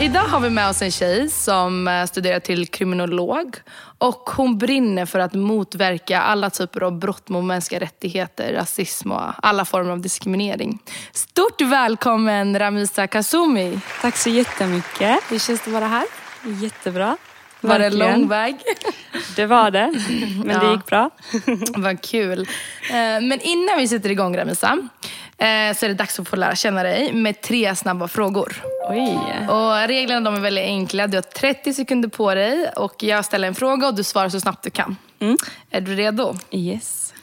Idag har vi med oss en tjej som eh, studerar till kriminolog och hon brinner för att motverka alla typer av brott mot mänskliga rättigheter, rasism och alla former av diskriminering. Stort välkommen Ramisa Kasumi. Tack så jättemycket. Hur känns det att vara här? Jättebra. Var det en lång väg? Det var det, men ja. det gick bra. Vad kul. Eh, men innan vi sätter igång Ramisa Eh, så är det dags att få lära känna dig med tre snabba frågor. Oj. Och reglerna de är väldigt enkla. Du har 30 sekunder på dig och jag ställer en fråga och du svarar så snabbt du kan. Mm. Är du redo? Yes.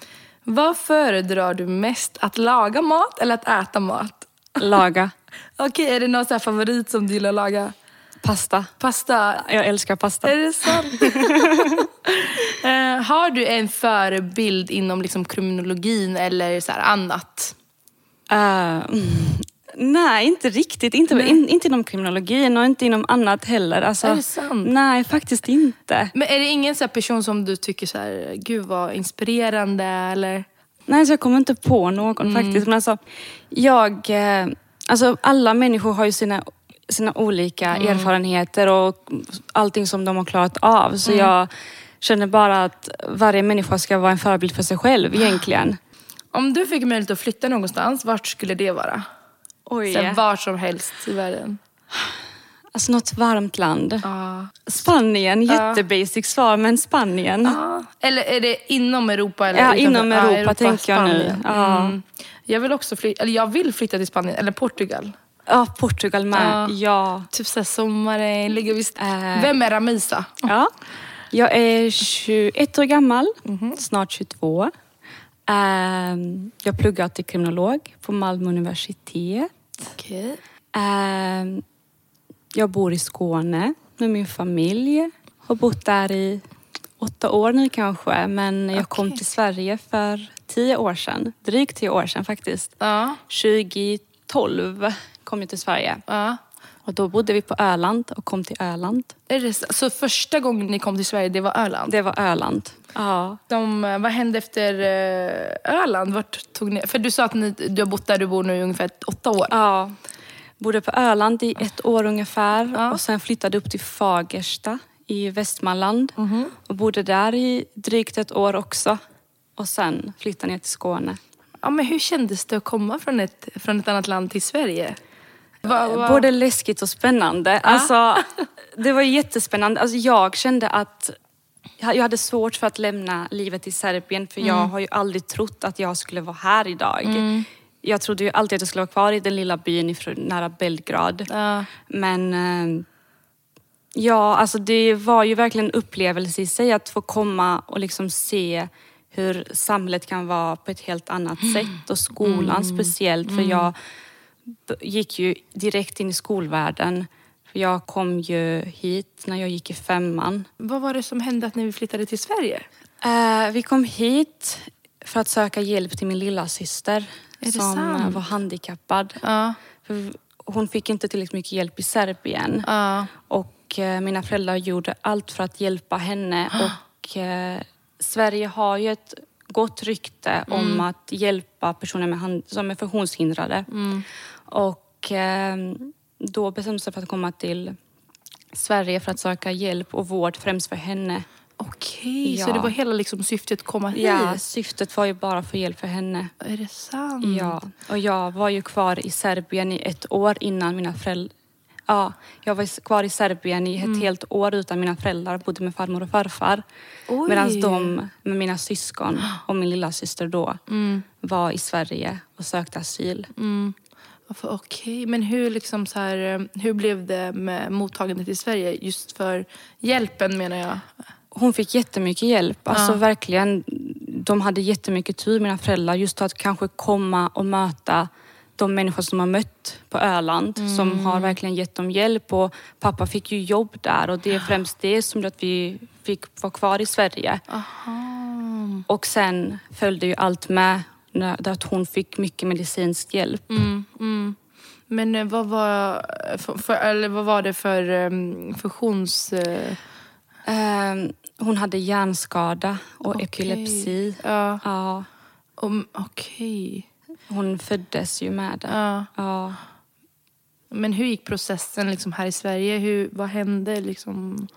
Vad föredrar du mest? Att laga mat eller att äta mat? Laga. Okej, är det någon så favorit som du gillar att laga? Pasta. Pasta? Jag älskar pasta. Är det sant? uh, har du en förebild inom liksom kriminologin eller så annat? Uh, nej, inte riktigt. Inte, in, inte inom kriminologin och inte inom annat heller. Alltså, är det sant? Nej, faktiskt inte. Men är det ingen så person som du tycker så här, gud vad inspirerande eller? Nej, så jag kommer inte på någon mm. faktiskt. Men alltså, jag, eh, alltså, alla människor har ju sina, sina olika mm. erfarenheter och allting som de har klarat av. Så mm. jag känner bara att varje människa ska vara en förebild för sig själv egentligen. Om du fick möjlighet att flytta någonstans, vart skulle det vara? Oj. Sen var som helst i världen. Alltså något varmt land. Ah. Spanien, jättebasic svar men Spanien. Ah. Eller är det inom Europa? Eller ja, inom Europa, ah, Europa tänker jag nu. Ja. Mm. Jag vill också flytta, eller jag vill flytta till Spanien, eller Portugal. Ja, Portugal med. Ja. Typ såhär sommaren, ligger visst. Äh. Vem är Ramisa? Ja. Jag är 21 år gammal, mm -hmm. snart 22. Um, jag pluggar till kriminolog på Malmö universitet. Okay. Um, jag bor i Skåne med min familj. Har bott där i åtta år nu kanske, men jag kom till Sverige för tio år sedan. Drygt tio år sedan faktiskt. Ja. 2012 kom jag till Sverige. Ja. Och då bodde vi på Öland och kom till Öland. Är det så? så första gången ni kom till Sverige, det var Öland? Det var Öland. Ja. De, vad hände efter eh, Öland? Vart tog ni, för du sa att ni, du har bott där du bor nu i ungefär åtta år. Ja. Bodde på Öland i ett år ungefär ja. och sen flyttade upp till Fagersta i Västmanland mm -hmm. och bodde där i drygt ett år också. Och sen flyttade ner till Skåne. Ja, men hur kändes det att komma från ett, från ett annat land till Sverige? Va, va? Både läskigt och spännande. Ah. Alltså, det var jättespännande. Alltså, jag kände att jag hade svårt för att lämna livet i Serbien för mm. jag har ju aldrig trott att jag skulle vara här idag. Mm. Jag trodde ju alltid att jag skulle vara kvar i den lilla byn nära Belgrad. Uh. Men eh, ja, alltså det var ju verkligen en upplevelse i sig att få komma och liksom se hur samhället kan vara på ett helt annat mm. sätt och skolan mm. speciellt. För jag gick ju direkt in i skolvärlden. Jag kom ju hit när jag gick i femman. Vad var det som hände att ni flyttade till Sverige? Uh, vi kom hit för att söka hjälp till min lilla syster som sant? var handikappad. Uh. Hon fick inte tillräckligt mycket hjälp i Serbien. Uh. Och uh, mina föräldrar gjorde allt för att hjälpa henne. Och uh, Sverige har ju ett gott rykte mm. om att hjälpa personer med som är funktionshindrade. Mm. Och eh, då bestämde sig för att komma till Sverige för att söka hjälp och vård främst för henne. Okej, ja. så det var hela liksom syftet att komma hit? Ja, syftet var ju bara att få hjälp för henne. Är det sant? Ja, och jag var ju kvar i Serbien i ett år innan mina föräldrar Ja, jag var kvar i Serbien i ett mm. helt år utan mina föräldrar. Bodde med farmor och farfar. Medan de med mina syskon och min lilla syster då mm. var i Sverige och sökte asyl. Mm. Okej, okay. men hur, liksom så här, hur blev det med mottagandet i Sverige? Just för hjälpen menar jag. Hon fick jättemycket hjälp. Alltså ja. verkligen. De hade jättemycket tur, mina föräldrar. Just att kanske komma och möta de människor som har mött på Öland som har verkligen gett dem hjälp och pappa fick ju jobb där och det är främst det som gjorde att vi fick vara kvar i Sverige. Och sen följde ju allt med när att hon fick mycket medicinsk hjälp. Men eh, vad var, för, för, eller vad var det för um, funktions... eh, Ehm, hon hade hjärnskada och Okej. epilepsi. Ja. Ja, om- Okej. hon föddes ju med det. Ja. Ja. Men hur gick processen liksom här i Sverige? Hur, vad hände? Liksom?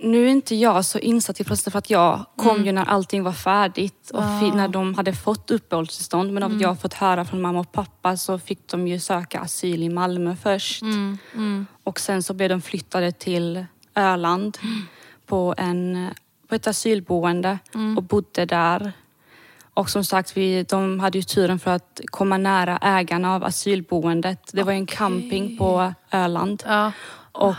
Nu är inte jag så insatt i processen för att jag kom Mm. ju när allting var färdigt och Ah. när de hade fått uppehållstillstånd. Men av Mm. att jag fått höra från mamma och pappa så fick de ju söka asyl i Malmö först. Mm. Och sen så blev de flyttade till Öland på, en, på ett asylboende och bodde där. Och som sagt, vi, de hade ju turen för att komma nära ägarna av asylboendet. Det var ju en camping på Öland. Ja. Och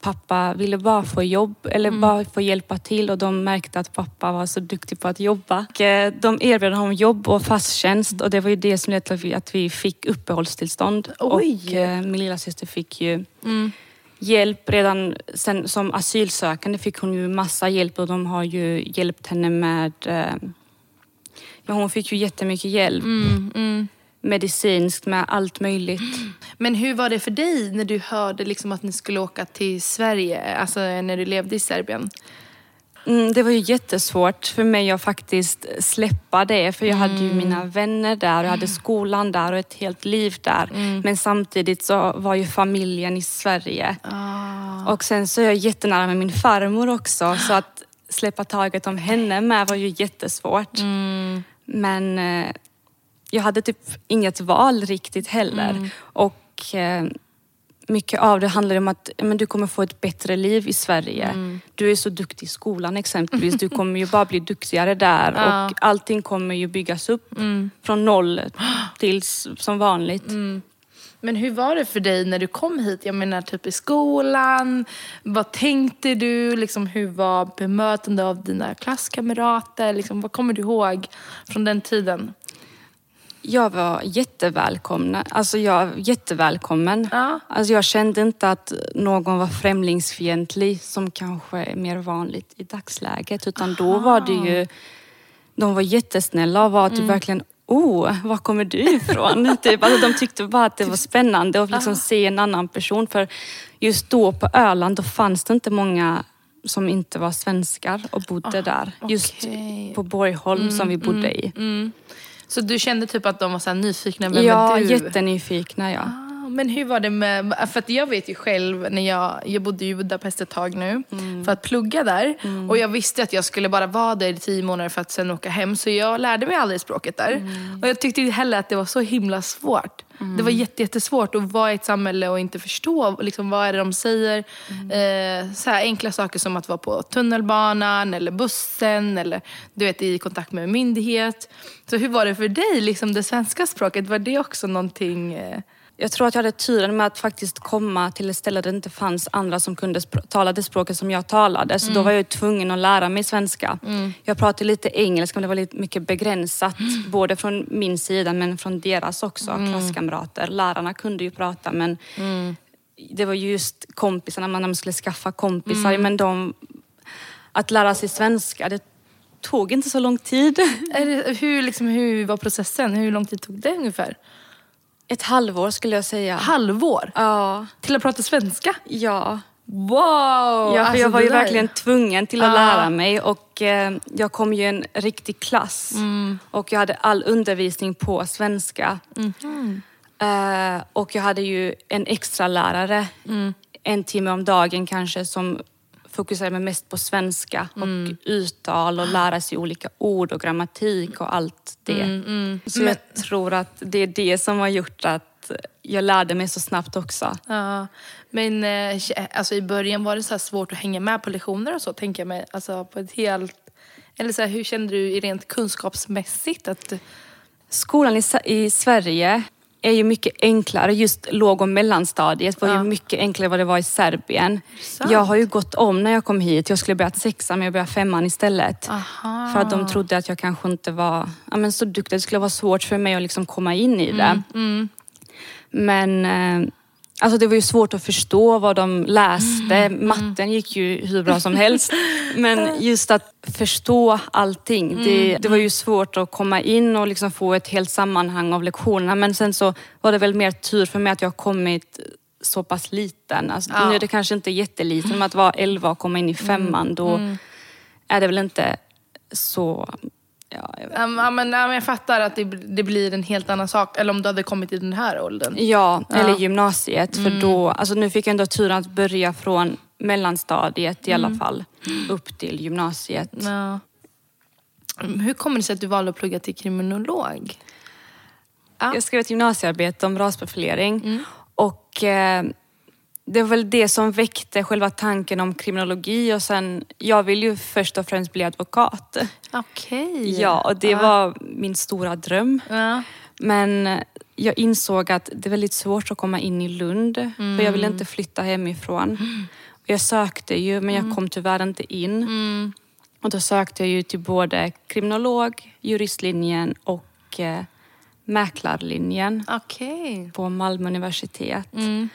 pappa ville bara få jobb, eller bara få hjälpa till och de märkte att pappa var så duktig på att jobba. Och, eh, de erbjöd honom jobb och fast tjänst och det var ju det som ledde till att vi- fick uppehållstillstånd. Oj. Och eh, min lilla syster fick ju Mm. hjälp redan sen, som asylsökande fick hon ju massa hjälp och de har ju hjälpt henne med eh, hon fick ju jättemycket hjälp. Mm, mm. Medicinskt med allt möjligt. Men hur var det för dig när du hörde liksom att ni skulle åka till Sverige? Alltså när du levde i Serbien? Mm, det var ju jättesvårt för mig att faktiskt släppa det för jag hade ju mina vänner där och hade skolan där och ett helt liv där. Men samtidigt så var ju familjen i Sverige. Ah. Och sen så är jag jättenära med min farmor också så att släppa taget om henne med var ju jättesvårt. Men eh, jag hade typ inget val riktigt heller. Och eh, mycket av det handlar om att men du kommer få ett bättre liv i Sverige. Du är så duktig i skolan exempelvis. Du kommer ju bara bli duktigare där Ja. och allting kommer ju byggas upp från noll till som vanligt. Men hur var det för dig när du kom hit? Jag menar typ i skolan. Vad tänkte du? Liksom, hur var bemötande av dina klasskamrater? Liksom, vad kommer du ihåg från den tiden? Jag var jättevälkomna. Alltså jag jättevälkommen. Ja. Alltså jag kände inte att någon var främlingsfientlig som kanske är mer vanligt i dagsläget. Utan då var det ju, de var jättesnälla och var typ verkligen Oh, var kommer du ifrån? typ, alltså de tyckte bara att det var spännande att liksom se en annan person. För just då på Öland då fanns det inte många som inte var svenskar och bodde där. Just okej. på Borgholm som vi bodde i. Så du kände typ att de var så nyfikna? Vem ja, är du? jättenyfikna ja. Ah, Men hur var det med, för att jag vet ju själv när jag, jag bodde i Budapest ett tag nu för att plugga där. Och jag visste att jag skulle bara vara där i tio månader för att sen åka hem. Så jag lärde mig aldrig språket där. Och jag tyckte inte heller att det var så himla svårt. Det var jätte, jättesvårt att vara i ett samhälle och inte förstå liksom, vad är det de säger. Eh, så här enkla saker som att vara på tunnelbanan eller bussen eller du vet, i kontakt med en myndighet. Så hur var det för dig, liksom, det svenska språket? Var det också någonting... Eh, Jag tror att jag hade turen med att faktiskt komma till ett ställe där det inte fanns andra som kunde tala det språket som jag talade. Så då var jag tvungen att lära mig svenska. Jag pratade lite engelska men det var lite mycket begränsat. Både från min sida men från deras också, klasskamrater. Lärarna kunde ju prata men det var ju just kompisarna, när man skulle skaffa kompisar. Men de, att lära sig svenska, det tog inte så lång tid. Hur, liksom, hur var processen? Hur lång tid tog det ungefär? Ett halvår skulle jag säga. Halvår? Ja. Till att prata svenska? Ja. Wow! Ja, för Alltså, jag var det ju verkligen tvungen till att Ah. lära mig och eh, jag kom ju i en riktig klass Mm. och jag hade all undervisning på svenska. Mhm. Eh, och jag hade ju en extra lärare Mm. en timme om dagen kanske som fokuserade mest på svenska Mm. och uttal och lära sig olika ord och grammatik och allt det. Mm, Så jag tror att det är det som har gjort att jag lärde mig så snabbt också. Ja, men eh, alltså, i början var det så svårt att hänga med på lektioner och så, tänker jag mig. Alltså, på ett helt... Eller så här, hur kände du i rent kunskapsmässigt? Att, Skolan i, i Sverige är ju mycket enklare. Just låg och mellanstadiet var Ja. ju mycket enklare vad det var i Serbien. sant? Jag har ju gått om när jag kom hit. Jag skulle börjat sexan men jag började femman istället. Aha. För att de trodde att jag kanske inte var ja, men så duktig. Det skulle vara svårt för mig att liksom komma in i det. Mm, Men eh, alltså det var ju svårt att förstå vad de läste. Mm, Matten gick ju hur bra som helst. Men just att förstå allting. Det, Mm, det var ju svårt att komma in och liksom få ett helt sammanhang av lektionerna. Men sen så var det väl mer tur för mig att jag kommit så pass liten. Alltså, Ja. Nu är det kanske inte jätteliten, men att vara 11 och komma in i femman, då är det väl inte så... Ja, jag vet. Ja, men, ja, men jag fattar att det, det blir en helt annan sak. Eller om du hade kommit i den här åldern. Ja, eller Ja. gymnasiet. För då, alltså nu fick jag ändå turen att börja från mellanstadiet i alla fall upp till gymnasiet. Ja. Hur kommer det sig att du valde att plugga till kriminolog? Ja. Jag skrev ett gymnasiearbete om rasprofilering och eh, det var väl det som väckte själva tanken om kriminologi och sen, jag vill ju först och främst bli advokat. Okej. Ja, och det var min stora dröm. Ja. Men eh, jag insåg att det är väldigt svårt att komma in i Lund. För jag ville inte flytta hemifrån. Och jag sökte ju men jag kom tyvärr inte in. Mm. Och då sökte jag ju till både kriminolog, juristlinjen och eh, mäklarlinjen Okej. på Malmö universitet. Mm.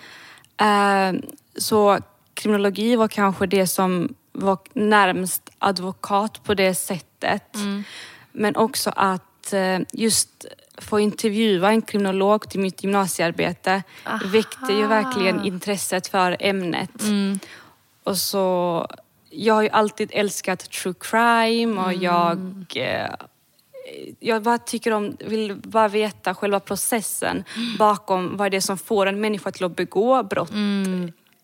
Eh, så kriminologi var kanske det som var närmst advokat på det sättet. Mm. Men också att eh, just få intervjua en kriminolog till mitt gymnasiearbete väckte ju verkligen intresset för ämnet. Mm. Och så, jag har ju alltid älskat true crime och jag eh, jag bara tycker om, vill bara veta själva processen bakom vad det är som får en människa till att begå brott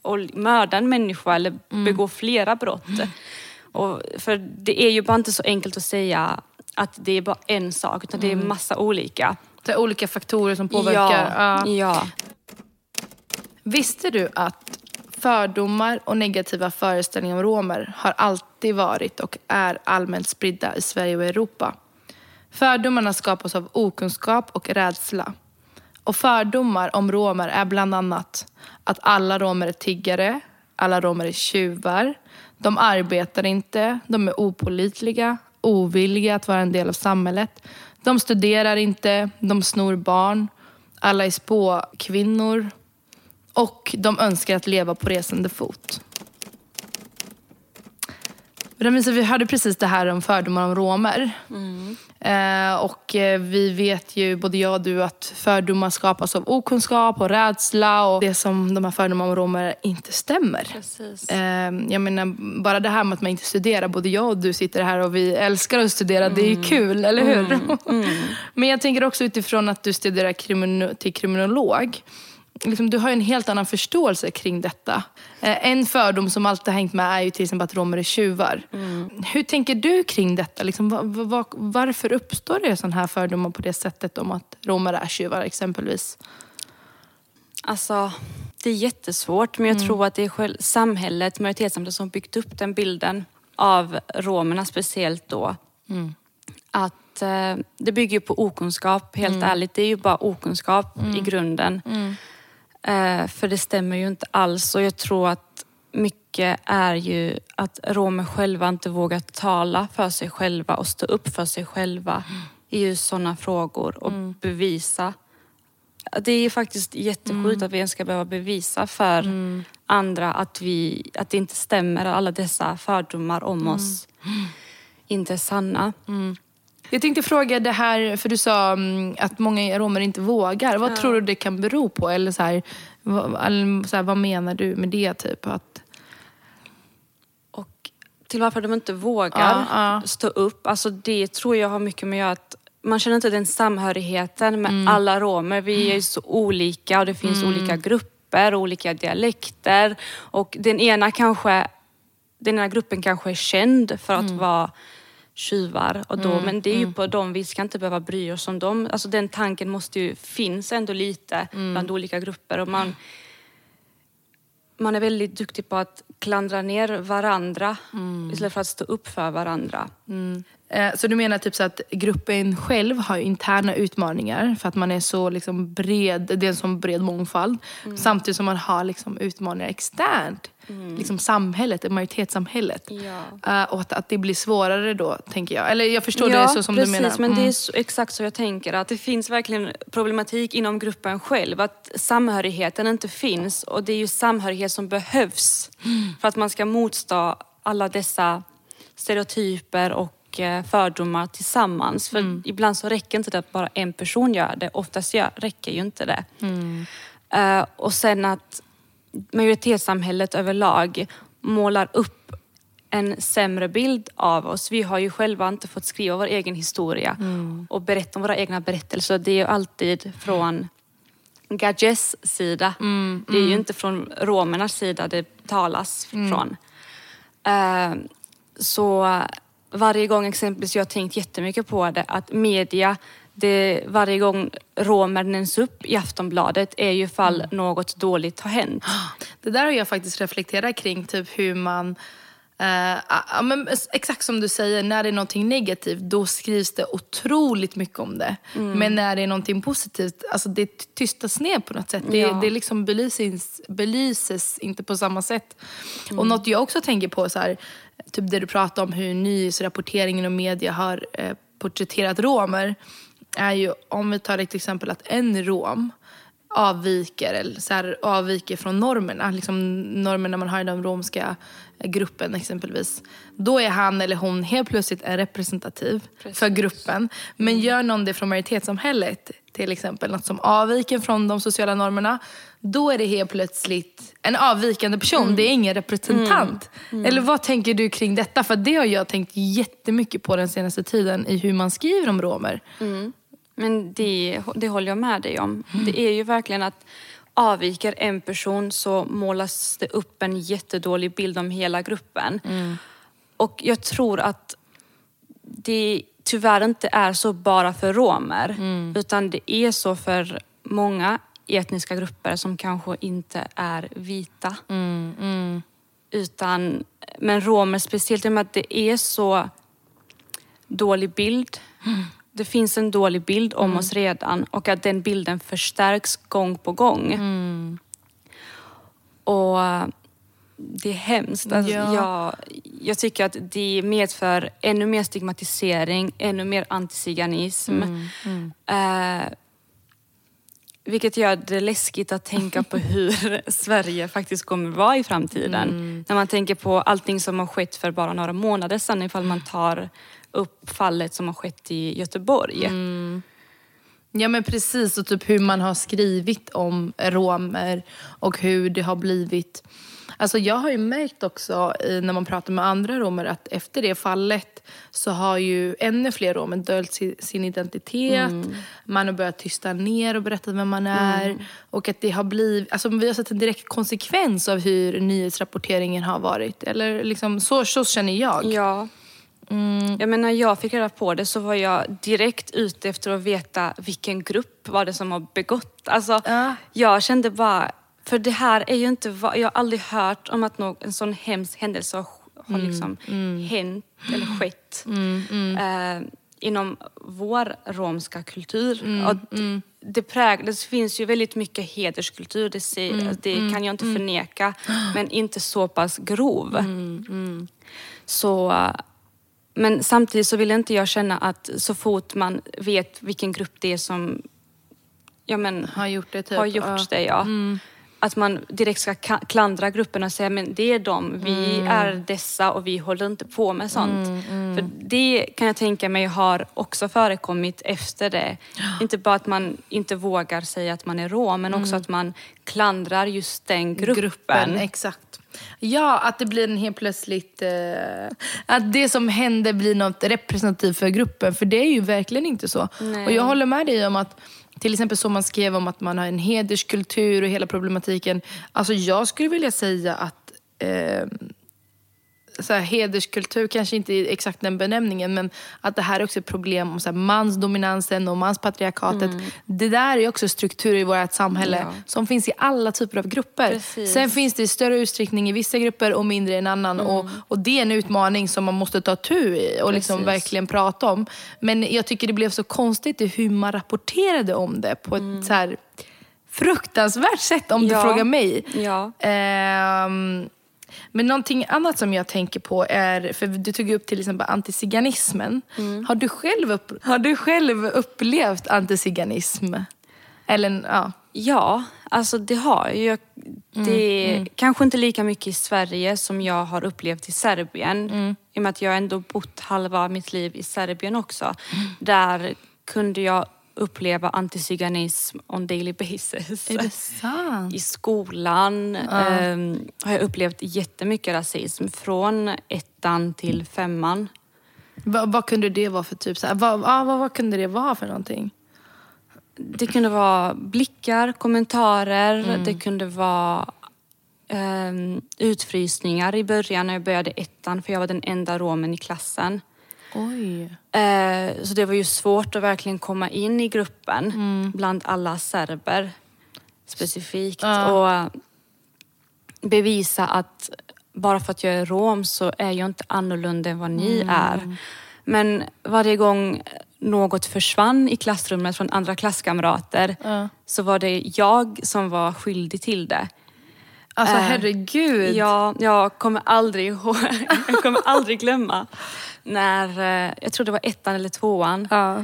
och mörda en människa eller begå flera brott. Och för det är ju bara inte så enkelt att säga att det är bara en sak utan det är massa olika. Det är olika faktorer som påverkar. Ja, Ja. ja. Visste du att fördomar och negativa föreställningar om romer har alltid varit och är allmänt spridda i Sverige och Europa? Fördomarna skapas av okunskap och rädsla. Och fördomar om romer är bland annat att alla romer är tiggare, alla romer är tjuvar, de arbetar inte, de är opålitliga, ovilliga att vara en del av samhället, de studerar inte, de snor barn, alla är spåkvinnor och de önskar att leva på resande fot. Ramisa, vi hörde precis det här om fördomar om romer. Eh, och eh, vi vet ju, både jag och du, att fördomar skapas av okunskap och rädsla och det som de här fördomarna om romer inte stämmer. Eh, jag menar, bara det här med att man inte studerar, både jag och du sitter här och vi älskar att studera, det är ju kul, eller hur? Men jag tänker också utifrån att du studerar krimino- till kriminolog. Liksom, du har en helt annan förståelse kring detta. Eh, en fördom som alltid har hängt med är ju till exempel att romer är tjuvar. Hur tänker du kring detta? Liksom, va- va- va- varför uppstår det sådana här fördomar på det sättet om att romer är tjuvar exempelvis? Alltså, det är jättesvårt men jag tror att det är själv, samhället, majoritetssamhället som byggt upp den bilden av romerna speciellt då. Att eh, det bygger ju på okunskap, helt ärligt. Det är ju bara okunskap i grunden. Eh, för det stämmer ju inte alls. Och jag tror att mycket är ju att romer själva inte vågar tala för sig själva och stå upp för sig själva i just sådana frågor och bevisa. Det är faktiskt jättesjukt att vi ens ska behöva bevisa för andra att, vi, att det inte stämmer, alla dessa fördomar om oss. Inte är sanna. Jag tänkte fråga det här, för du sa mm, att många romer inte vågar. Vad tror du det kan bero på? Eller så här, vad, så här, vad menar du med det? Typ? Att, Och till varför de inte vågar Ja, ja. stå upp, alltså det tror jag har mycket med att göra att man känner inte den samhörigheten med alla romer. Vi är ju så olika och det finns olika grupper, olika dialekter och den ena kanske, den ena gruppen kanske är känd för att vara tjuvar. Och då, Men det är ju på dem, vi ska inte behöva bry oss om dem. Alltså den tanken måste ju, finns ändå lite bland olika grupper. Och man, man är väldigt duktig på att klandra ner varandra istället för att stå upp för varandra. Eh, Så du menar typ så att gruppen själv har interna utmaningar för att man är så liksom bred, det är en sån bred mångfald. Samtidigt som man har liksom utmaningar externt. Liksom samhället, majoritetssamhället. Ja. Eh, och att, att det blir svårare då, tänker jag. Eller jag förstår ja, det så som precis, du menar. men det är Mm. så, exakt så jag tänker. Att det finns verkligen problematik inom gruppen själv. Att samhörigheten inte finns. Och det är ju samhörighet som behövs Mm. för att man ska motstå alla dessa stereotyper och eh, fördomar tillsammans. För Mm. ibland så räcker inte det att bara en person gör det. Oftast gör, räcker ju inte det. Mm. Eh, och sen att majoritetssamhället överlag målar upp en sämre bild av oss. Vi har ju själva inte fått skriva vår egen historia och berätta om våra egna berättelser. Det är ju alltid från Gadges sida. Det är ju inte från romernas sida det talas från. Eh, så varje gång exempelvis, jag har tänkt jättemycket på det, att media, det, varje gång romer nämns upp i Aftonbladet är ju fall något dåligt har hänt. Det där har jag faktiskt reflekterat kring, typ hur man... ja, men exakt som du säger, när det är någonting negativt då skrivs det otroligt mycket om det. Men när det är någonting positivt, alltså det tystas ner på något sätt. Det, Ja. det liksom belyses, belyses inte på samma sätt. Och något jag också tänker på, så här, typ det du pratar om hur nyhetsrapporteringen och media har eh, porträtterat romer, är ju om vi tar ett exempel att en rom avviker, eller så här, avviker från normerna, liksom normerna man har i den romska gruppen exempelvis. Då är han eller hon helt plötsligt en representativ för gruppen. Men gör någon det från majoritetssamhället, till exempel något som avviker från de sociala normerna, då är det helt plötsligt en avvikande person. Det är ingen representant. Eller vad tänker du kring detta? För det har jag tänkt jättemycket på den senaste tiden i hur man skriver om romer. Men det, det håller jag med dig om. Det är ju verkligen att avviker en person så målas det upp en jättedålig bild om hela gruppen. Och jag tror att det tyvärr inte är så bara för romer. Utan det är så för många etniska grupper som kanske inte är vita. Utan, men romer speciellt, i och med att det är så dålig bild. Det finns en dålig bild om oss redan och att den bilden förstärks gång på gång. Och det är hemskt. Alltså, Ja. jag, jag tycker att det medför ännu mer stigmatisering, ännu mer antiziganism. Eh, vilket gör det läskigt att tänka på hur Sverige faktiskt kommer vara i framtiden. När man tänker på allting som har skett för bara några månader sedan ifall man tar upp fallet som har skett i Göteborg. Ja men precis, och typ hur man har skrivit om romer och hur det har blivit. Alltså jag har ju märkt också i, när man pratar med andra romer att efter det fallet så har ju ännu fler romer döljt sin, identitet. Man har börjat tysta ner och berätta vem man är. Och att det har blivit, alltså vi har sett en direkt konsekvens av hur nyhetsrapporteringen har varit. Eller liksom, så, så känner jag. Ja. Ja, men när jag fick reda på det så var jag direkt ute efter att veta vilken grupp var det som har begått. Alltså, Ja. Jag kände bara, för det här är ju inte, jag har aldrig hört om att nå- en sån hemsk händelse har, har liksom hänt eller skett eh, inom vår romska kultur. Och d- Det, präg, det finns ju väldigt mycket hederskultur, det, ser, det kan jag inte förneka, men inte så pass grov. Så, men samtidigt så vill inte jag känna att så fort man vet vilken grupp det är som ja, men, Har gjort det typ. har gjort ja. det, ja. Att man direkt ska ka- klandra gruppen och säga men det är de, vi är dessa och vi håller inte på med sånt. För det kan jag tänka mig har också förekommit efter det. Inte bara att man inte vågar säga att man är rom, men också att man klandrar just den gruppen. Exakt. Ja, att det blir en helt plötsligt... Eh, att det som händer blir något representativt för gruppen. För det är ju verkligen inte så. Nej. Och jag håller med dig om att till exempel så man skrev om att man har en hederskultur och hela problematiken. Alltså jag skulle vilja säga att eh, så här, hederskultur, kanske inte exakt den benämningen, men att det här är också ett problem om så här, mansdominansen och manspatriarkatet. Det där är också strukturer i vårt samhälle Mm. Ja. som finns i alla typer av grupper. Precis. Sen finns det i större utsträckning i vissa grupper och mindre i en annan. Och, och det är en utmaning som man måste ta tur i och liksom Mm. Precis. verkligen prata om. Men jag tycker det blev så konstigt i hur man rapporterade om det på ett så här fruktansvärt sätt om du Ja. frågar mig. Ja. Ehm, men någonting annat som jag tänker på är, för du tog upp till exempel antiziganismen. Mm. Har, du själv upp, har du själv upplevt antiziganism? Eller ja. Ja, alltså det har jag. jag. Det är kanske inte lika mycket i Sverige som jag har upplevt i Serbien. I och med att jag ändå bott halva mitt liv i Serbien också. Där kunde jag uppleva antiziganism on daily basis. Är det sant? I skolan ehm, har jag upplevt jättemycket rasism. Från ettan till femman. Vad, vad kunde det vara för typ? Så här, vad, ja, vad, kunde det vara för någonting? Det kunde vara blickar, kommentarer, det kunde vara ehm, utfrysningar i början när jag började ettan för jag var den enda romen i klassen. Oj. Eh, så det var ju svårt att verkligen komma in i gruppen bland alla serber specifikt. Och eh, bevisa att bara för att jag är rom så är jag inte annorlunda än vad ni är. Men varje gång något försvann i klassrummet från andra klasskamrater så var det jag som var skyldig till det. Alltså Eh, herregud. Ja, jag kommer aldrig ihåg, jag kommer aldrig glömma när, eh, jag tror det var ettan eller tvåan, Ja.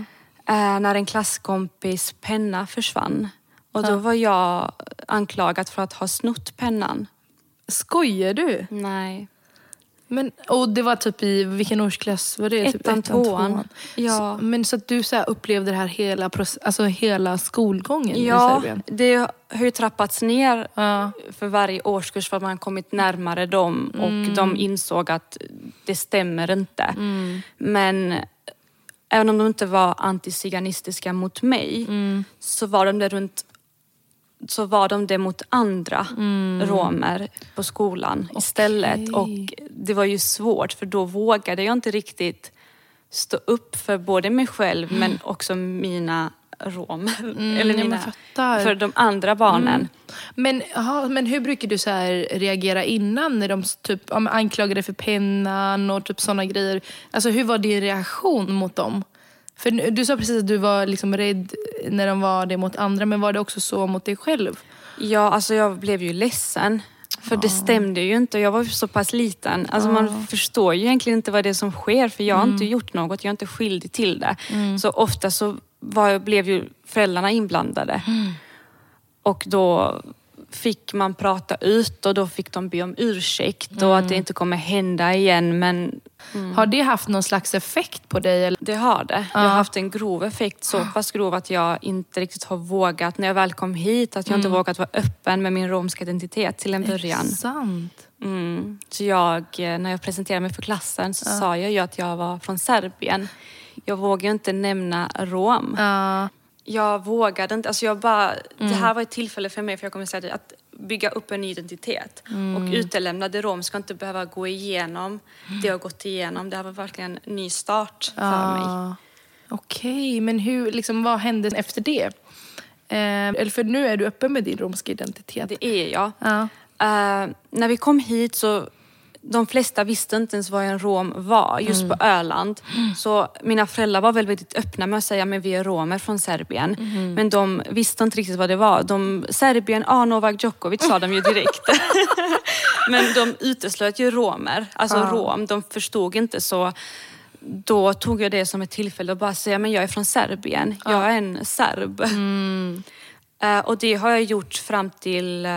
eh, när en klasskompis penna försvann. Och då var jag anklagad för att ha snott pennan. Skojar du? Nej. Men, och det var typ i, vilken årsklass var det? typ Ettan, tvåan. Ja. Så, men så att du så upplevde det här hela, alltså hela skolgången i Ja, Serbien? det har ju trappats ner Ja. för varje årskurs för att man kommit närmare dem och de insåg att det stämmer inte. Men även om de inte var antiziganistiska mot mig så var de det runt så var de det mot andra romer på skolan istället. Och det var ju svårt för då vågade jag inte riktigt stå upp för både mig själv men också mina romer. eller jag mina, för de andra barnen. Men, aha, men hur brukar du så reagera innan när de typ, ja, anklagade för pennan och typ sådana grejer? Alltså hur var din reaktion mot dem? För du sa precis att du var liksom rädd när de var det mot andra, men var det också så mot dig själv? Ja, alltså jag blev ju ledsen. För det stämde ju inte. Jag var så pass liten. Alltså man förstår ju egentligen inte vad det är som sker för jag har inte gjort något. Jag är inte skyldig till det. Så ofta så var, blev ju föräldrarna inblandade. Och då fick man prata ut och då fick de be om ursäkt och att det inte kommer hända igen. Men Har det haft någon slags effekt på dig? Eller? det har det. Det har haft en grov effekt. Så pass grov att jag inte riktigt har vågat, när jag väl kom hit, att jag inte vågat vara öppen med min romska identitet till en början. Sant. Mm. Så jag, eh, när jag presenterade mig för klassen så sa jag ju att jag var från Serbien. Jag vågade ju inte nämna rom. Ja. Jag vågade inte, alltså jag bara, det här var ett tillfälle för mig, för jag kommer säga det, att bygga upp en identitet. Och utelämnade rom ska inte behöva gå igenom det jag har gått igenom. Det här var verkligen en ny start för mig. Ja. Okej, men hur, liksom, vad hände efter det? Eh, eller för nu är du öppen med din romska identitet. Det är jag. Ja. Eh, när vi kom hit så de flesta visste inte ens vad en rom var, just Mm. på Öland. Så mina föräldrar var väl väldigt öppna med att säga att vi är romer från Serbien. Mm-hmm. Men de visste inte riktigt vad det var. De, Serbien, ah, Novak Djokovic sa de ju direkt. Men de uteslöt ju romer, alltså rom. De förstod inte så då tog jag det som ett tillfälle att bara säga men jag är från Serbien, jag är en serb. Mm. Eh, och det har jag gjort fram till eh,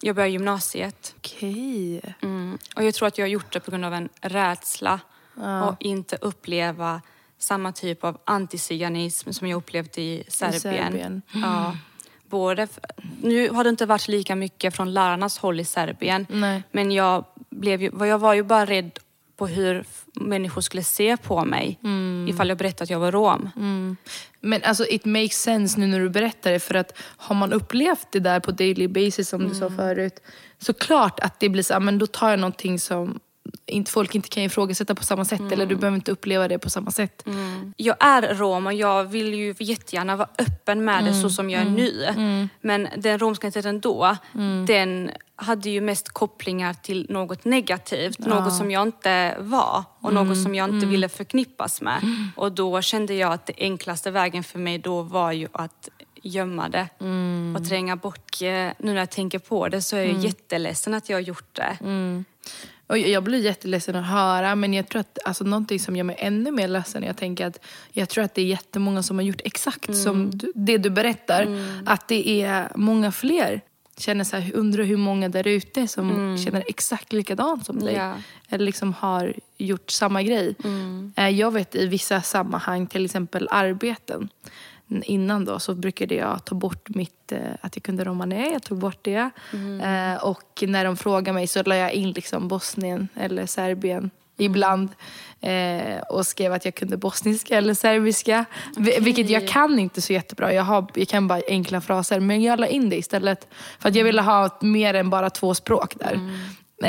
jag började gymnasiet. Okej. Mm. Och jag tror att jag har gjort det på grund av en rädsla och inte uppleva samma typ av antiziganism som jag upplevt i Serbien. Serbien. Ja. Både, nu har det inte varit lika mycket från lärarnas håll i Serbien. Nej. Men jag, blev ju, jag var ju bara rädd på hur människor skulle se på mig ifall jag berättade att jag var rom. Men alltså it makes sense nu när du berättar det för att har man upplevt det där på daily basis som du sa Mm. förut så klart att det blir så men då tar jag någonting som inte, folk inte kan ifrågasätta på samma sätt eller du behöver inte uppleva det på samma sätt. Jag är rom och jag vill ju jättegärna vara öppen med det så som jag är nu. Men den romska identiteten då, den hade ju mest kopplingar till något negativt. Något som jag inte var och något som jag inte ville förknippas med. Och då kände jag att det enklaste vägen för mig då var ju att gömma det och tränga bort. Eh, Nu när jag tänker på det så är jag jätteledsen att jag har gjort det. Och jag blir jätteledsen att höra men jag tror att alltså, någonting som gör mig ännu mer ledsen jag tänker att jag tror att det är jättemånga som har gjort exakt som du, det du berättar. Att det är många fler. Känner så här, undrar hur många där ute som känner exakt likadant som dig. Ja. Eller liksom har gjort samma grej. Eh, Jag vet i vissa sammanhang, till exempel arbeten. Innan då så brukade jag ta bort mitt, eh, att jag kunde romani, jag tog bort det. Eh, och när de frågade mig så la jag in liksom Bosnien eller Serbien ibland. Eh, och skrev att jag kunde bosniska eller serbiska. Vi- Vilket jag kan inte så jättebra. Jag, har, jag kan bara enkla fraser. Men jag la in det istället. För att jag ville ha mer än bara två språk där.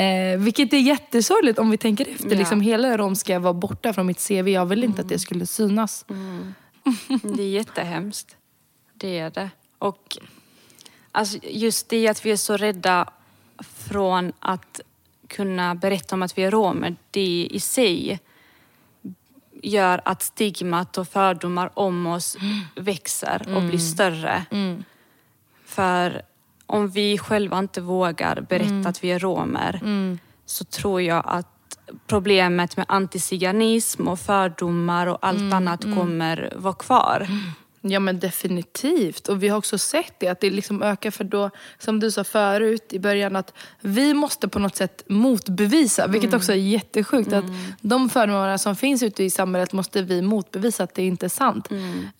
Eh, vilket är jättesorgligt om vi tänker efter. Ja. Liksom, hela romska var borta från mitt CV. Jag ville inte att det skulle synas. Det är jättehemskt. Det är det. Och alltså, just det att vi är så rädda från att kunna berätta om att vi är romer, det i sig gör att stigmat och fördomar om oss växer och blir större. För om vi själva inte vågar berätta att vi är romer så tror jag att problemet med antiziganism och fördomar och allt annat kommer vara kvar. Ja men definitivt. Och vi har också sett det, att det liksom ökar för då, som du sa förut i början, att vi måste på något sätt motbevisa, vilket också är jättesjukt. Att de fördomarna som finns ute i samhället måste vi motbevisa att det inte är sant.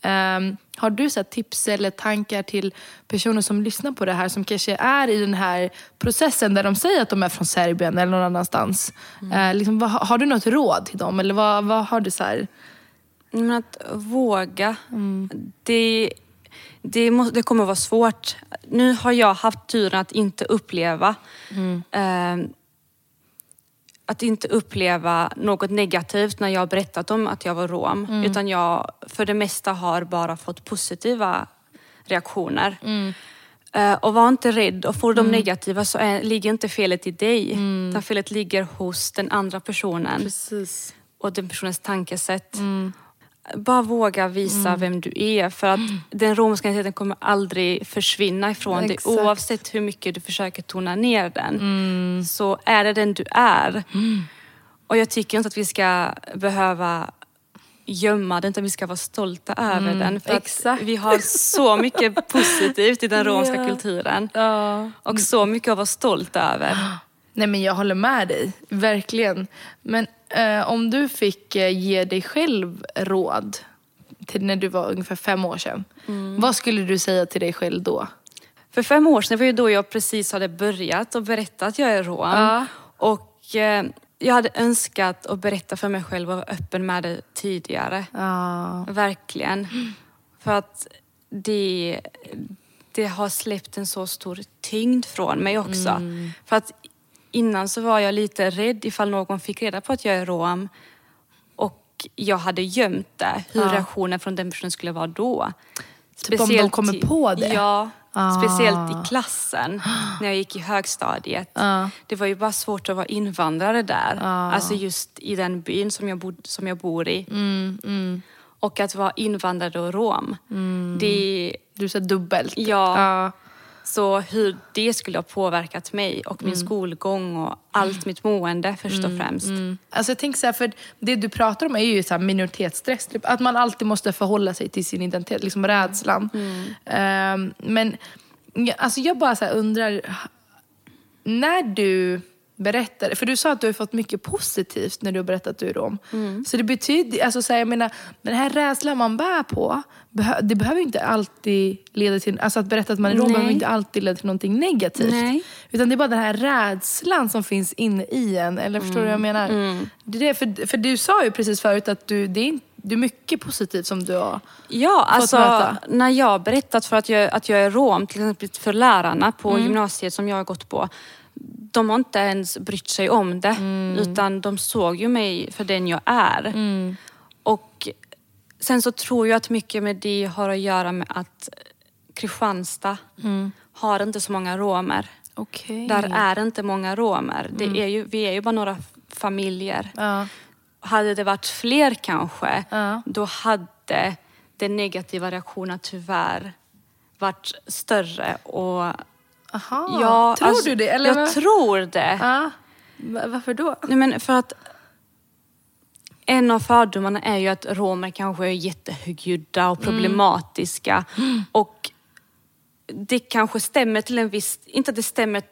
Ehm, har du så tips eller tankar till personer som lyssnar på det här, som kanske är i den här processen där de säger att de är från Serbien eller någon annanstans. Eh, liksom, vad, har du något råd till dem? Eller vad, vad har du så här? Men att våga, det, det, må, det kommer vara svårt. Nu har jag haft turen att inte uppleva eh, att inte uppleva något negativt när jag har berättat om att jag var rom. Utan jag för det mesta har bara fått positiva reaktioner. Eh, och var inte rädd. Och får de negativa så är, ligger inte felet i dig. Utan felet ligger hos den andra personen Precis. och den personens tankesätt. Bara våga visa vem du är för att den romska identiteten kommer aldrig försvinna ifrån dig oavsett hur mycket du försöker tona ner den. Så är det den du är. Och jag tycker inte att vi ska behöva gömma den utan vi ska vara stolta över den. För exakt. att vi har så mycket positivt i den romska Ja. kulturen. Ja. Och så mycket att vara stolt över. Nej men jag håller med dig, verkligen. Men eh, om du fick eh, ge dig själv råd till när du var ungefär fem år sedan. Vad skulle du säga till dig själv då? För fem år sedan var ju då jag precis hade börjat och berättat att jag är rom. Ja. Och eh, jag hade önskat att berätta för mig själv och vara öppen med det tidigare. Ja. Verkligen. För att det, det har släppt en så stor tyngd från mig också. För att innan så var jag lite rädd ifall någon fick reda på att jag är rom och jag hade gömt det, hur Ja. reaktionen från den personen skulle vara då. Typ om de kommer på det? Ja, Ah. speciellt i klassen när jag gick i högstadiet. Ja. Det var ju bara svårt att vara invandrare där. Ah. Alltså just i den byn som jag, bod, som jag bor i. Mm, Och att vara invandrare och rom. Det, Du sa dubbelt. Ja. Så hur det skulle ha påverkat mig och min skolgång och allt mitt mående först och främst. Alltså jag tänker så här, för det du pratar om är ju så minoritetsstress. Typ, att man alltid måste förhålla sig till sin identitet, liksom rädslan. Ehm, men alltså jag bara så undrar, när du berättar, för du sa att du har fått mycket positivt när du har berättat att du är rom. Så det betyder, alltså så här, jag menar, den här rädslan man bär på, det behöver inte alltid leda till, alltså att berätta att man är rom behöver inte alltid leda till någonting negativt. Nej. Utan det är bara den här rädslan som finns inne i en. Eller förstår du vad jag menar? Det är för, för du sa ju precis förut att du, det är, inte- det är mycket positivt som du har. Ja, alltså möta. när jag berättat för att jag, att jag är rom, till exempel för lärarna på gymnasiet som jag har gått på. De har inte ens brytt sig om det. Mm. Utan de såg ju mig för den jag är. Mm. Och sen så tror jag att mycket med det har att göra med att Kristianstad Mm. har inte så många romer. Okej. Där är inte många romer. Det är ju, vi är ju bara några familjer. Ja. Hade det varit fler kanske, Ja. då hade den negativa reaktionen tyvärr varit större. Och Aha. ja, Tror alltså, du det? Eller jag tror det. Ja. Va- Varför då? Nej, men för att en av fördomarna är ju att romer kanske är jättehögljudda Mm. och problematiska. Och det kanske stämmer till en viss, inte att det stämmer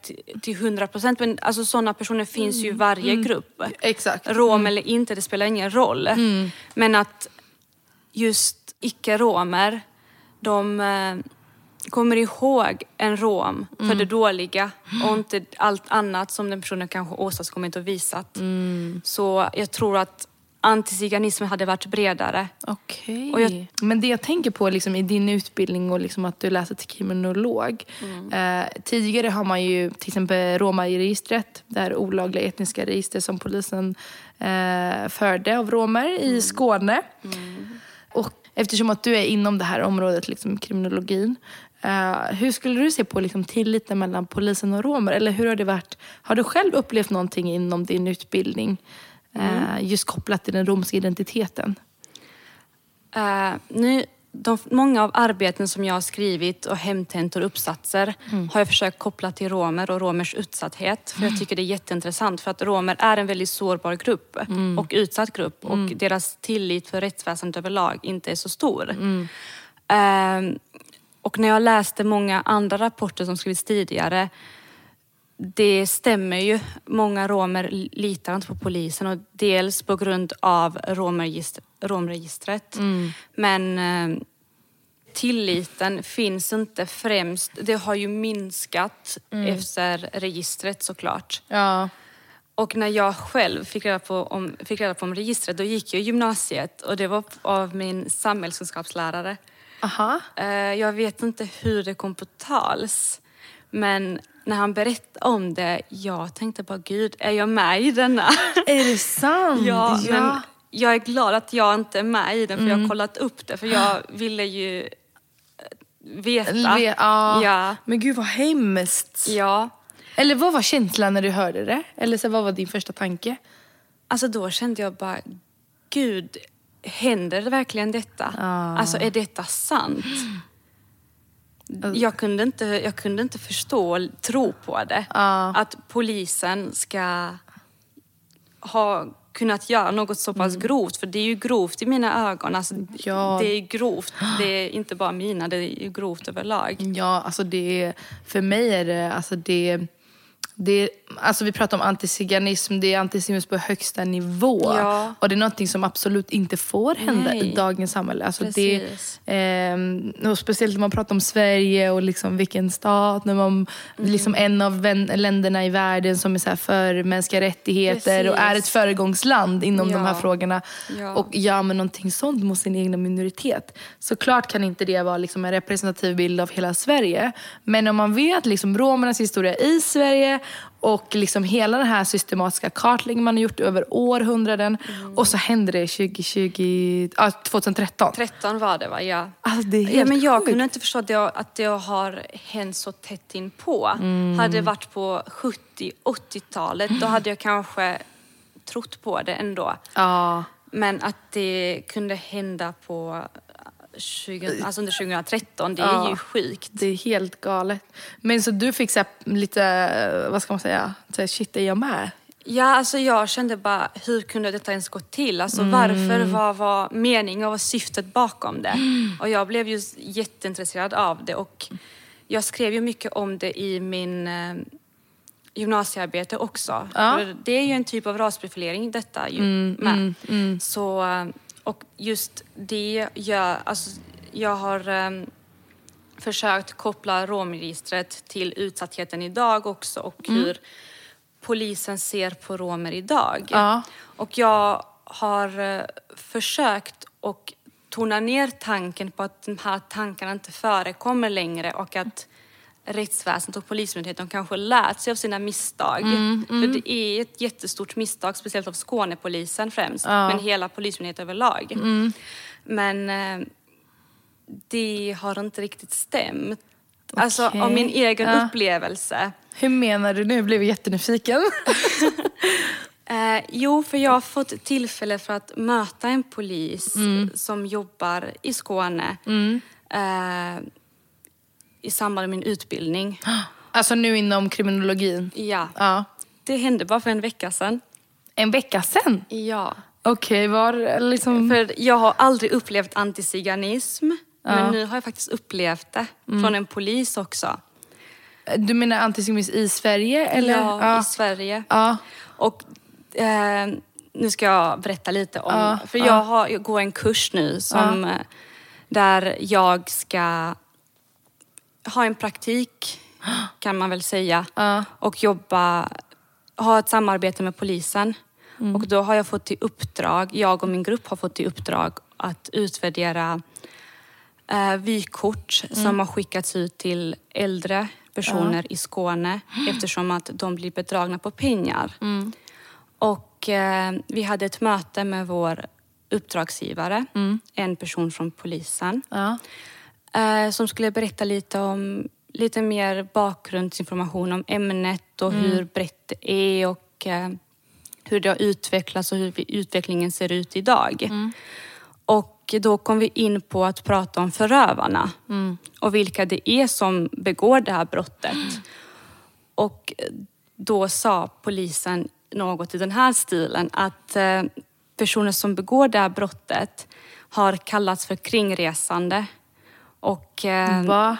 till- 100 procent, men alltså sådana personer finns ju i varje grupp. Exakt. Rom eller inte, det spelar ingen roll. Men att just icke-romer, de eh, kommer ihåg en rom för det dåliga och inte allt annat som den personen kanske åstadkommit och visat. Så jag tror att antiziganismen hade varit bredare. Okej. Jag- Men det jag tänker på liksom, i din utbildning och liksom att du läser till kriminolog. Eh, tidigare har man ju till exempel Roma-registret, det här olagliga etniska registret som polisen eh, förde av romer i Skåne. Och eftersom att du är inom det här området, liksom, kriminologin. Eh, hur skulle du se på liksom, tilliten mellan polisen och romer? Eller hur har det varit? Har du själv upplevt någonting inom din utbildning? eh, just kopplat till den romska identiteten? Eh, nu, de, många av arbeten som jag har skrivit och hemtentor och uppsatser har jag försökt koppla till romer och romers utsatthet. För jag tycker det är jätteintressant för att romer är en väldigt sårbar grupp och utsatt grupp och deras tillit för rättsväsendet överlag inte är så stor. Och när jag läste många andra rapporter som skrivits tidigare det stämmer ju. Många romer litar inte på polisen och dels på grund av romregistret. Men eh, tilliten finns inte främst. Det har ju minskat efter registret såklart. Ja. Och när jag själv fick reda, på om, fick reda på om registret, då gick jag i gymnasiet och det var av min samhällskunskapslärare. Aha. Eh, Jag vet inte hur det kom på tals. Men när han berättade om det, jag tänkte bara gud, är jag med i denna? Är det sant? ja, men jag är glad att jag inte är med i den för jag Mm. har kollat upp det för jag ville ju eh, veta. Le- ja. Ja. Men gud vad hemskt. ja. Eller vad var känslan när du hörde det? Eller så, vad var din första tanke? Alltså då kände jag bara, gud, händer det verkligen detta? Ja. Alltså är detta sant? Jag kunde, inte, jag kunde inte förstå, tro på det. Ja. Att polisen ska ha kunnat göra något så pass grovt. För det är ju grovt i mina ögon. Alltså, Ja. Det är grovt. Det är inte bara mina, det är grovt överlag. Ja, alltså det för mig är det, alltså det, det alltså vi pratar om antiziganism, det är antisemitism på högsta nivå. Ja. Och det är någonting som absolut inte får hända Nej. i dagens samhälle. Alltså det, Precis. och speciellt när man pratar om Sverige och liksom vilken stat, när man, Mm. liksom en av vän, länderna i världen som är så för mänskliga rättigheter och är ett Precis. föregångsland inom de här Ja. frågorna. Ja. Och gör man någonting sånt mot sin egna minoritet. Såklart kan inte det vara liksom en representativ bild av hela Sverige. Men om man vet liksom romernas historia i Sverige och liksom hela den här systematiska kartläggningen man har gjort över århundraden. Och så händer det 2020, ah, 2013. 13 var det va? Ja. Alltså det är helt ja, men jag sjukt. kunde inte förstå att det, att det har hänt så tätt inpå. Mm. Hade det varit på 70-80-talet då hade jag kanske trott på det ändå. Ja. Men att det kunde hända på 20, alltså under 2013, det är Ja. ju sjukt. Det är helt galet. Men så du fick så här, lite, eh, vad ska man säga, så shit är jag med? Ja, alltså jag kände bara, hur kunde detta ens gå till? Alltså Mm. varför? Vad var meningen? Vad var syftet bakom det? Och jag blev ju jätteintresserad av det och jag skrev ju mycket om det i min eh, gymnasiearbete också. Ja. Det är ju en typ av rasprofilering detta ju med. Så, eh, och just det gör, alltså jag har eh, försökt koppla romregistret till utsattheten idag också och hur polisen ser på romer idag. Ja. Och jag har eh, försökt och tona ner tanken på att de här tankarna inte förekommer längre och att rättsväsendet och polismyndigheten kanske lärt sig av sina misstag. För det är ett jättestort misstag, speciellt av Skånepolisen främst, men hela polismyndigheten överlag. Men eh, det har inte riktigt stämt. Alltså Okej. av min egen Ja. upplevelse. Hur menar du nu? Blev jag jättenyfiken. Eh, jo, för jag har fått tillfälle för att möta en polis som jobbar i Skåne eh, i samband med min utbildning. Alltså nu inom kriminologin. Ja, Ja. det hände bara för en vecka sedan. En vecka sen? Ja. Okej, var liksom... För jag har aldrig upplevt antiziganism. Men nu har jag faktiskt upplevt det från en polis också. Du menar antisemitism i Sverige? Eller? Ja, i Sverige. Ja. Och eh, nu ska jag berätta lite om, Ja, för ja. jag, har, jag går en kurs nu som, eh, där jag ska ha en praktik, kan man väl säga, Ja. och jobba, ha ett samarbete med polisen. Mm. Och då har jag fått i uppdrag, jag och min grupp har fått i uppdrag att utvärdera eh, vykort Mm. som har skickats ut till äldre personer i Skåne eftersom att de blir bedragna på pengar. Mm. Och eh, vi hade ett möte med vår uppdragsgivare, Mm. en person från polisen, Ja. Eh, som skulle berätta lite om lite mer bakgrundsinformation om ämnet och hur brett det är och eh, hur det har utvecklats och hur utvecklingen ser ut idag. Och då kom vi in på att prata om förövarna och vilka det är som begår det här brottet. Och då sa polisen något i den här stilen att eh, personer som begår det här brottet har kallats för kringresande. Och, eh, Va?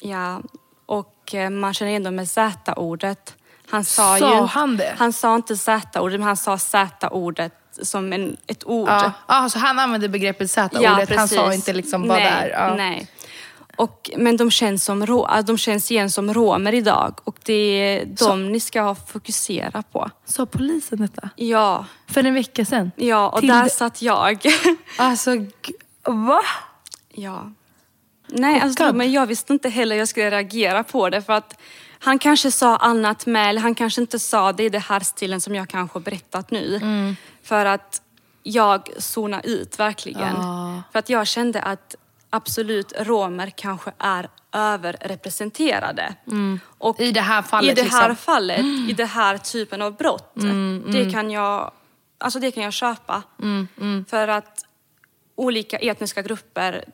ja, och eh, man känner igen dem med Z-ordet. Han sa, Sa ju, han det? Han sa inte Z-ordet, men han sa Z-ordet som en, ett ord. Ja. Ah, så han använde begreppet Z-ordet, han sa inte liksom vad nej, det är. Ja. Nej. Och, men de känns, som, rå- de känns igen som romer idag och det är de ni ska fokusera på. Sa polisen detta? Ja, För en vecka sedan? ja och Till där det- satt jag. Alltså, va? ja. Nej, alltså, men jag visste inte heller hur jag skulle reagera på det för att han kanske sa annat med, eller han kanske inte sa det i det här stilen som jag kanske har berättat nu. Mm. För att jag zonade ut verkligen. Ah. För att jag kände att absolut romer kanske är överrepresenterade. Och I det här fallet I det här liksom. fallet, i den här typen av brott. Det kan jag, alltså det kan jag köpa. För att olika etniska grupper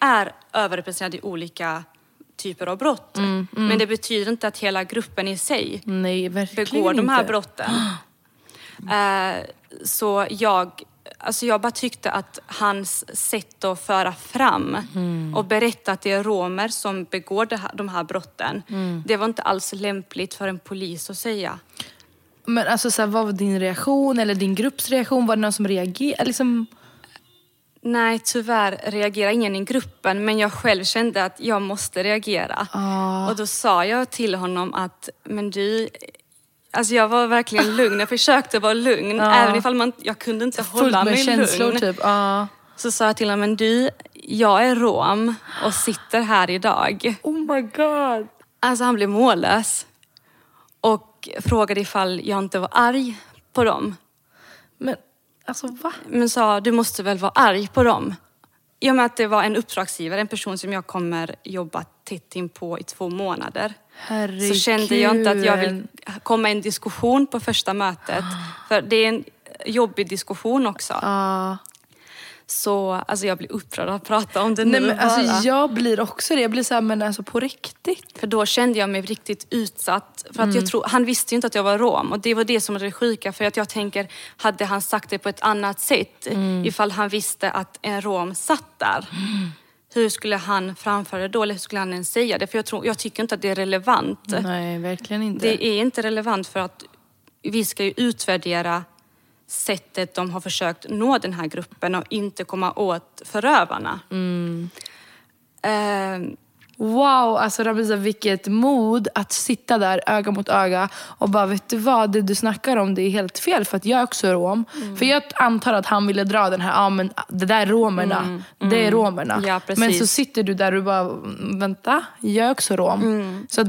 är överrepresenterade i olika typer av brott. Men det betyder inte att hela gruppen i sig Nej, begår de här inte. brotten. Eh, så jag, alltså jag bara tyckte att hans sätt att föra fram och berätta att det är romer som begår det här, de här brotten, det var inte alls lämpligt för en polis att säga. Men alltså, så här, vad var din reaktion eller din grupps reaktion? Var det någon som reagerade? Liksom... Nej, tyvärr reagerade ingen i gruppen, men jag själv kände att jag måste reagera. Och då sa jag till honom att, men du, alltså jag var verkligen lugn. Jag försökte vara lugn, även ifall man, jag kunde inte Fullt hålla mig känslor lugn. typ. Ja. Så sa jag till honom, men du, jag är rom och sitter här idag. Oh my god. Alltså han blev mållös. Och frågade ifall jag inte var arg på dem. Men alltså va? Men sa, du måste väl vara arg på dem? I och med att det var en uppdragsgivare, en person som jag kommer jobba tätt in på i två månader. Herregud. Så kände jag inte att jag vill komma i en diskussion på första mötet. För det är en jobbig diskussion också. Ja. Så alltså jag blir upprörd att prata om det nu Nej men alltså jag blir också det. Jag blir såhär, men alltså på riktigt. För då kände jag mig riktigt utsatt. För att Mm. jag tror, han visste ju inte att jag var rom och det var det som var det sjuka. För att jag tänker, hade han sagt det på ett annat sätt Mm. ifall han visste att en rom satt där. Hur skulle han framföra det då? Eller hur skulle han ens säga det? För jag, tror, jag tycker inte att det är relevant. Nej, verkligen inte. Det är inte relevant för att vi ska ju utvärdera sättet de har försökt nå den här gruppen och inte komma åt förövarna. Mm. Eh, Wow, alltså Ramisa vilket mod att sitta där öga mot öga och bara vet du vad, det du snackar om det är helt fel för att jag är också rom. Mm. För jag antar att han ville dra den här, ja men det där är romerna, det är romerna. Mm, Ja, precis. men så sitter du där och bara, vänta, jag är också rom. Mm. Så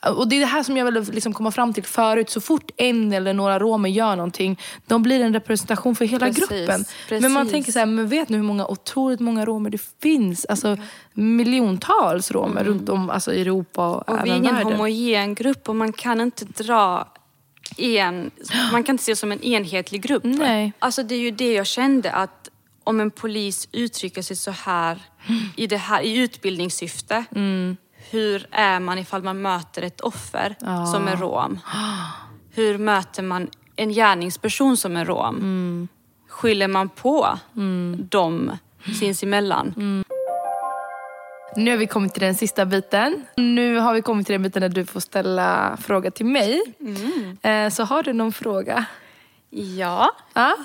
och det är det här som jag vill liksom komma fram till förut. Så fort en eller några romer gör någonting, de blir en representation för hela Precis, gruppen. Men man precis. tänker så här, men vet ni hur många otroligt många romer det finns? Alltså miljontals romer runt om alltså, i Europa och, Mm. Och vi är även ingen världen. homogen grupp och man kan inte dra en, man kan inte se det som en enhetlig grupp. Nej. Alltså det är ju det jag kände att om en polis uttrycker sig så här i, det här, i utbildningssyfte. Mm. Hur är man ifall man möter ett offer som är rom? Hur möter man en gärningsperson som är rom? Mm. Skyller man på dem sinsemellan? Mm. Nu har vi kommit till den sista biten. Nu har vi kommit till den biten där du får ställa fråga till mig. Mm. Eh, Så har du någon fråga? Ja. Ja?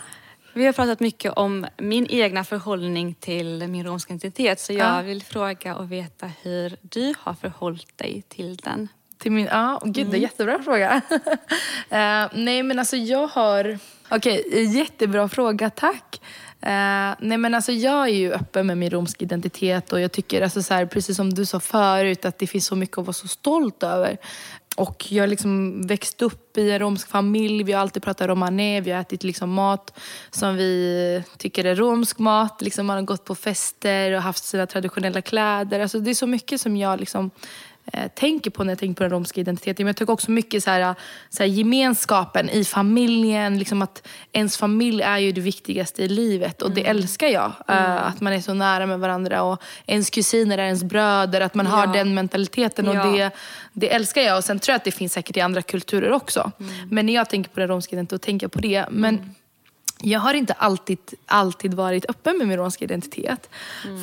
Vi har pratat mycket om min egna förhållning till min romska identitet så jag Ja. vill fråga och veta hur du har förhållit dig till den. Till min, ja, oh, gud det är Mm. en jättebra fråga. Eh, nej men alltså jag har, okej jättebra fråga, tack. Uh, nej men alltså jag är ju öppen med min romska identitet och jag tycker alltså så här, precis som du sa förut att det finns så mycket att vara så stolt över. Och jag har liksom växt upp i en romsk familj, vi har alltid pratat romané, vi har ätit liksom mat som vi tycker är romsk mat. Liksom man har gått på fester och haft sina traditionella kläder. Alltså det är så mycket som jag liksom eh, tänker på när jag tänker på den romska identiteten. Men jag tycker också mycket så här, så här, gemenskapen i familjen. Liksom att ens familj är ju det viktigaste i livet och det älskar jag. Eh, att man är så nära med varandra och ens kusiner är ens bröder. Att man har Ja. den mentaliteten och Ja. det, det älskar jag. Och sen tror jag att det finns säkert i andra kulturer också. Men när jag tänker på den romska identiteten, då tänker jag på det. Men jag har inte alltid, alltid varit öppen med min romska identitet.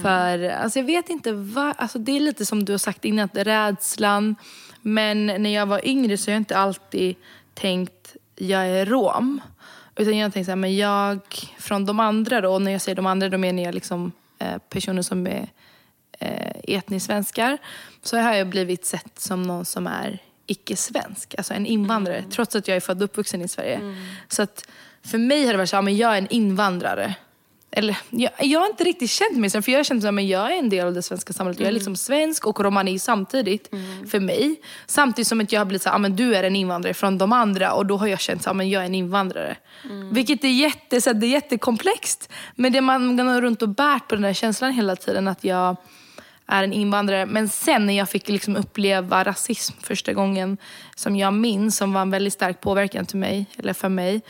För alltså jag vet inte, vad, alltså det är lite som du har sagt innan, att rädslan. Men när jag var yngre så har jag inte alltid tänkt, jag är rom. Utan jag har tänkt så här, men jag, från de andra då, och när jag säger de andra då menar jag liksom eh, personer som är eh, etnisk svenskar. Så har jag blivit sett som någon som är icke-svensk, alltså en invandrare. Trots att jag är född och uppvuxen i Sverige. Så att för mig har det varit så här, men jag är en invandrare. Eller, jag, jag har inte riktigt känt mig så, för jag har känt att jag är en del av det svenska samhället. Jag är liksom svensk och romani samtidigt för mig. Samtidigt som att jag har blivit så här, men du är en invandrare från de andra och då har jag känt att jag är en invandrare. Vilket är, jätte, så här, det är jättekomplext. Men det man går runt och bärt på den där känslan hela tiden att jag är en invandrare. Men sen när jag fick liksom uppleva rasism första gången som jag minns, som var en väldigt stark påverkan till mig, eller för mig,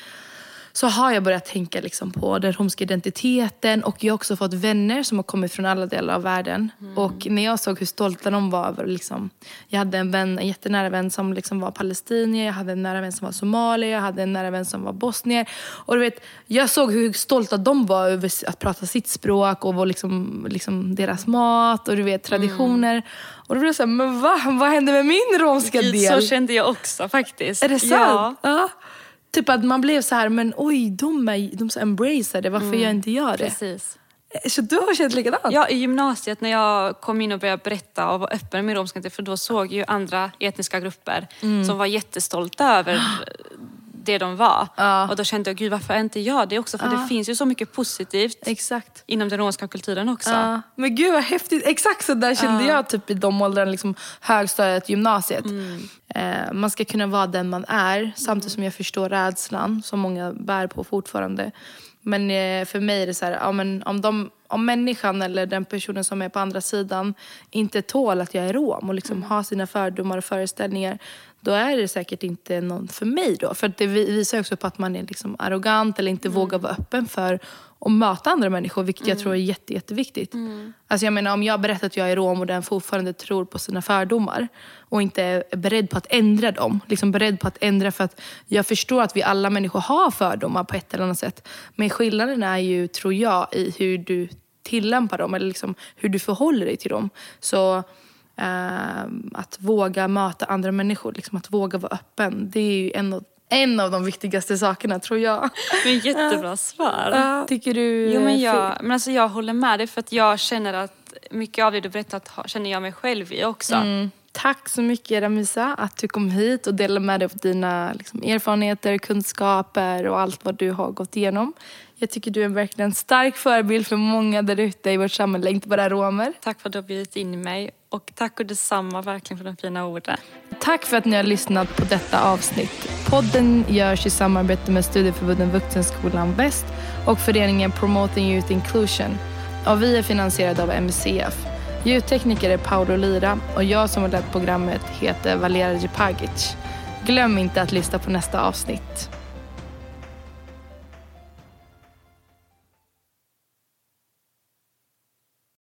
så har jag börjat tänka liksom på den romska identiteten och jag har också fått vänner som har kommit från alla delar av världen. Och när jag såg hur stolta de var över liksom, jag hade en vän, en jättenära vän som liksom var palestinier, jag hade en nära vän som var somalier, jag hade en nära vän som var bosnier. Och du vet, jag såg hur stolta de var över att prata sitt språk och liksom, liksom deras mat och du vet traditioner. Och då blev jag såhär, men va? Vad hände med min romska del? så kände jag också faktiskt. Är det sant? Ja. Ja. Typ att man blev så här, men oj, de, är, de så embracear det, varför gör inte jag det? Precis. Så du har känt likadant? Ja, i gymnasiet när jag kom in och började berätta och var öppen med romska för då såg ju andra etniska grupper som var jättestolta över det de var. Ja. Och då kände jag, gud varför är inte jag det också? För det finns ju så mycket positivt Exakt. inom den romska kulturen också. Ja. Men gud vad häftigt. Exakt så där kände jag typ i de åldrarna, liksom högstadiet, gymnasiet. Eh, man ska kunna vara den man är samtidigt som jag förstår rädslan som många bär på fortfarande. Men eh, för mig är det så här, ja, men om, de, om människan eller den personen som är på andra sidan inte tål att jag är rom och liksom har sina fördomar och föreställningar då är det säkert inte någon för mig då. För det vi- visar också på att man är liksom arrogant eller inte vågar vara öppen för att möta andra människor, vilket jag tror är jätte, jätteviktigt. Alltså jag menar om jag berättar att jag är rom och den fortfarande tror på sina fördomar och inte är beredd på att ändra dem. Liksom beredd på att ändra för att jag förstår att vi alla människor har fördomar på ett eller annat sätt. Men skillnaden är ju, tror jag, i hur du tillämpar dem eller liksom hur du förhåller dig till dem. Så att våga möta andra människor, liksom att våga vara öppen. Det är ju en av, en av de viktigaste sakerna tror jag. Men jättebra svar. Tycker du? Jo men jag, men alltså jag håller med dig för att jag känner att mycket av det du berättat känner jag mig själv i också. Mm. Tack så mycket Ramisa att du kom hit och delade med dig av dina liksom, erfarenheter, kunskaper och allt vad du har gått igenom. Jag tycker du är verkligen en stark förebild för många där ute i vårt samhälle, inte bara romer. Tack för att du har bjudit in mig och tack och detsamma verkligen för de fina orden. Tack för att ni har lyssnat på detta avsnitt. Podden görs i samarbete med Studieförbunden Vuxenskolan Väst och föreningen Promoting Youth Inclusion. Och vi är finansierade av MCF. Ljudtekniker är Paolo Lira och jag som har lett programmet heter Valera Djepagic. Glöm inte att lyssna på nästa avsnitt.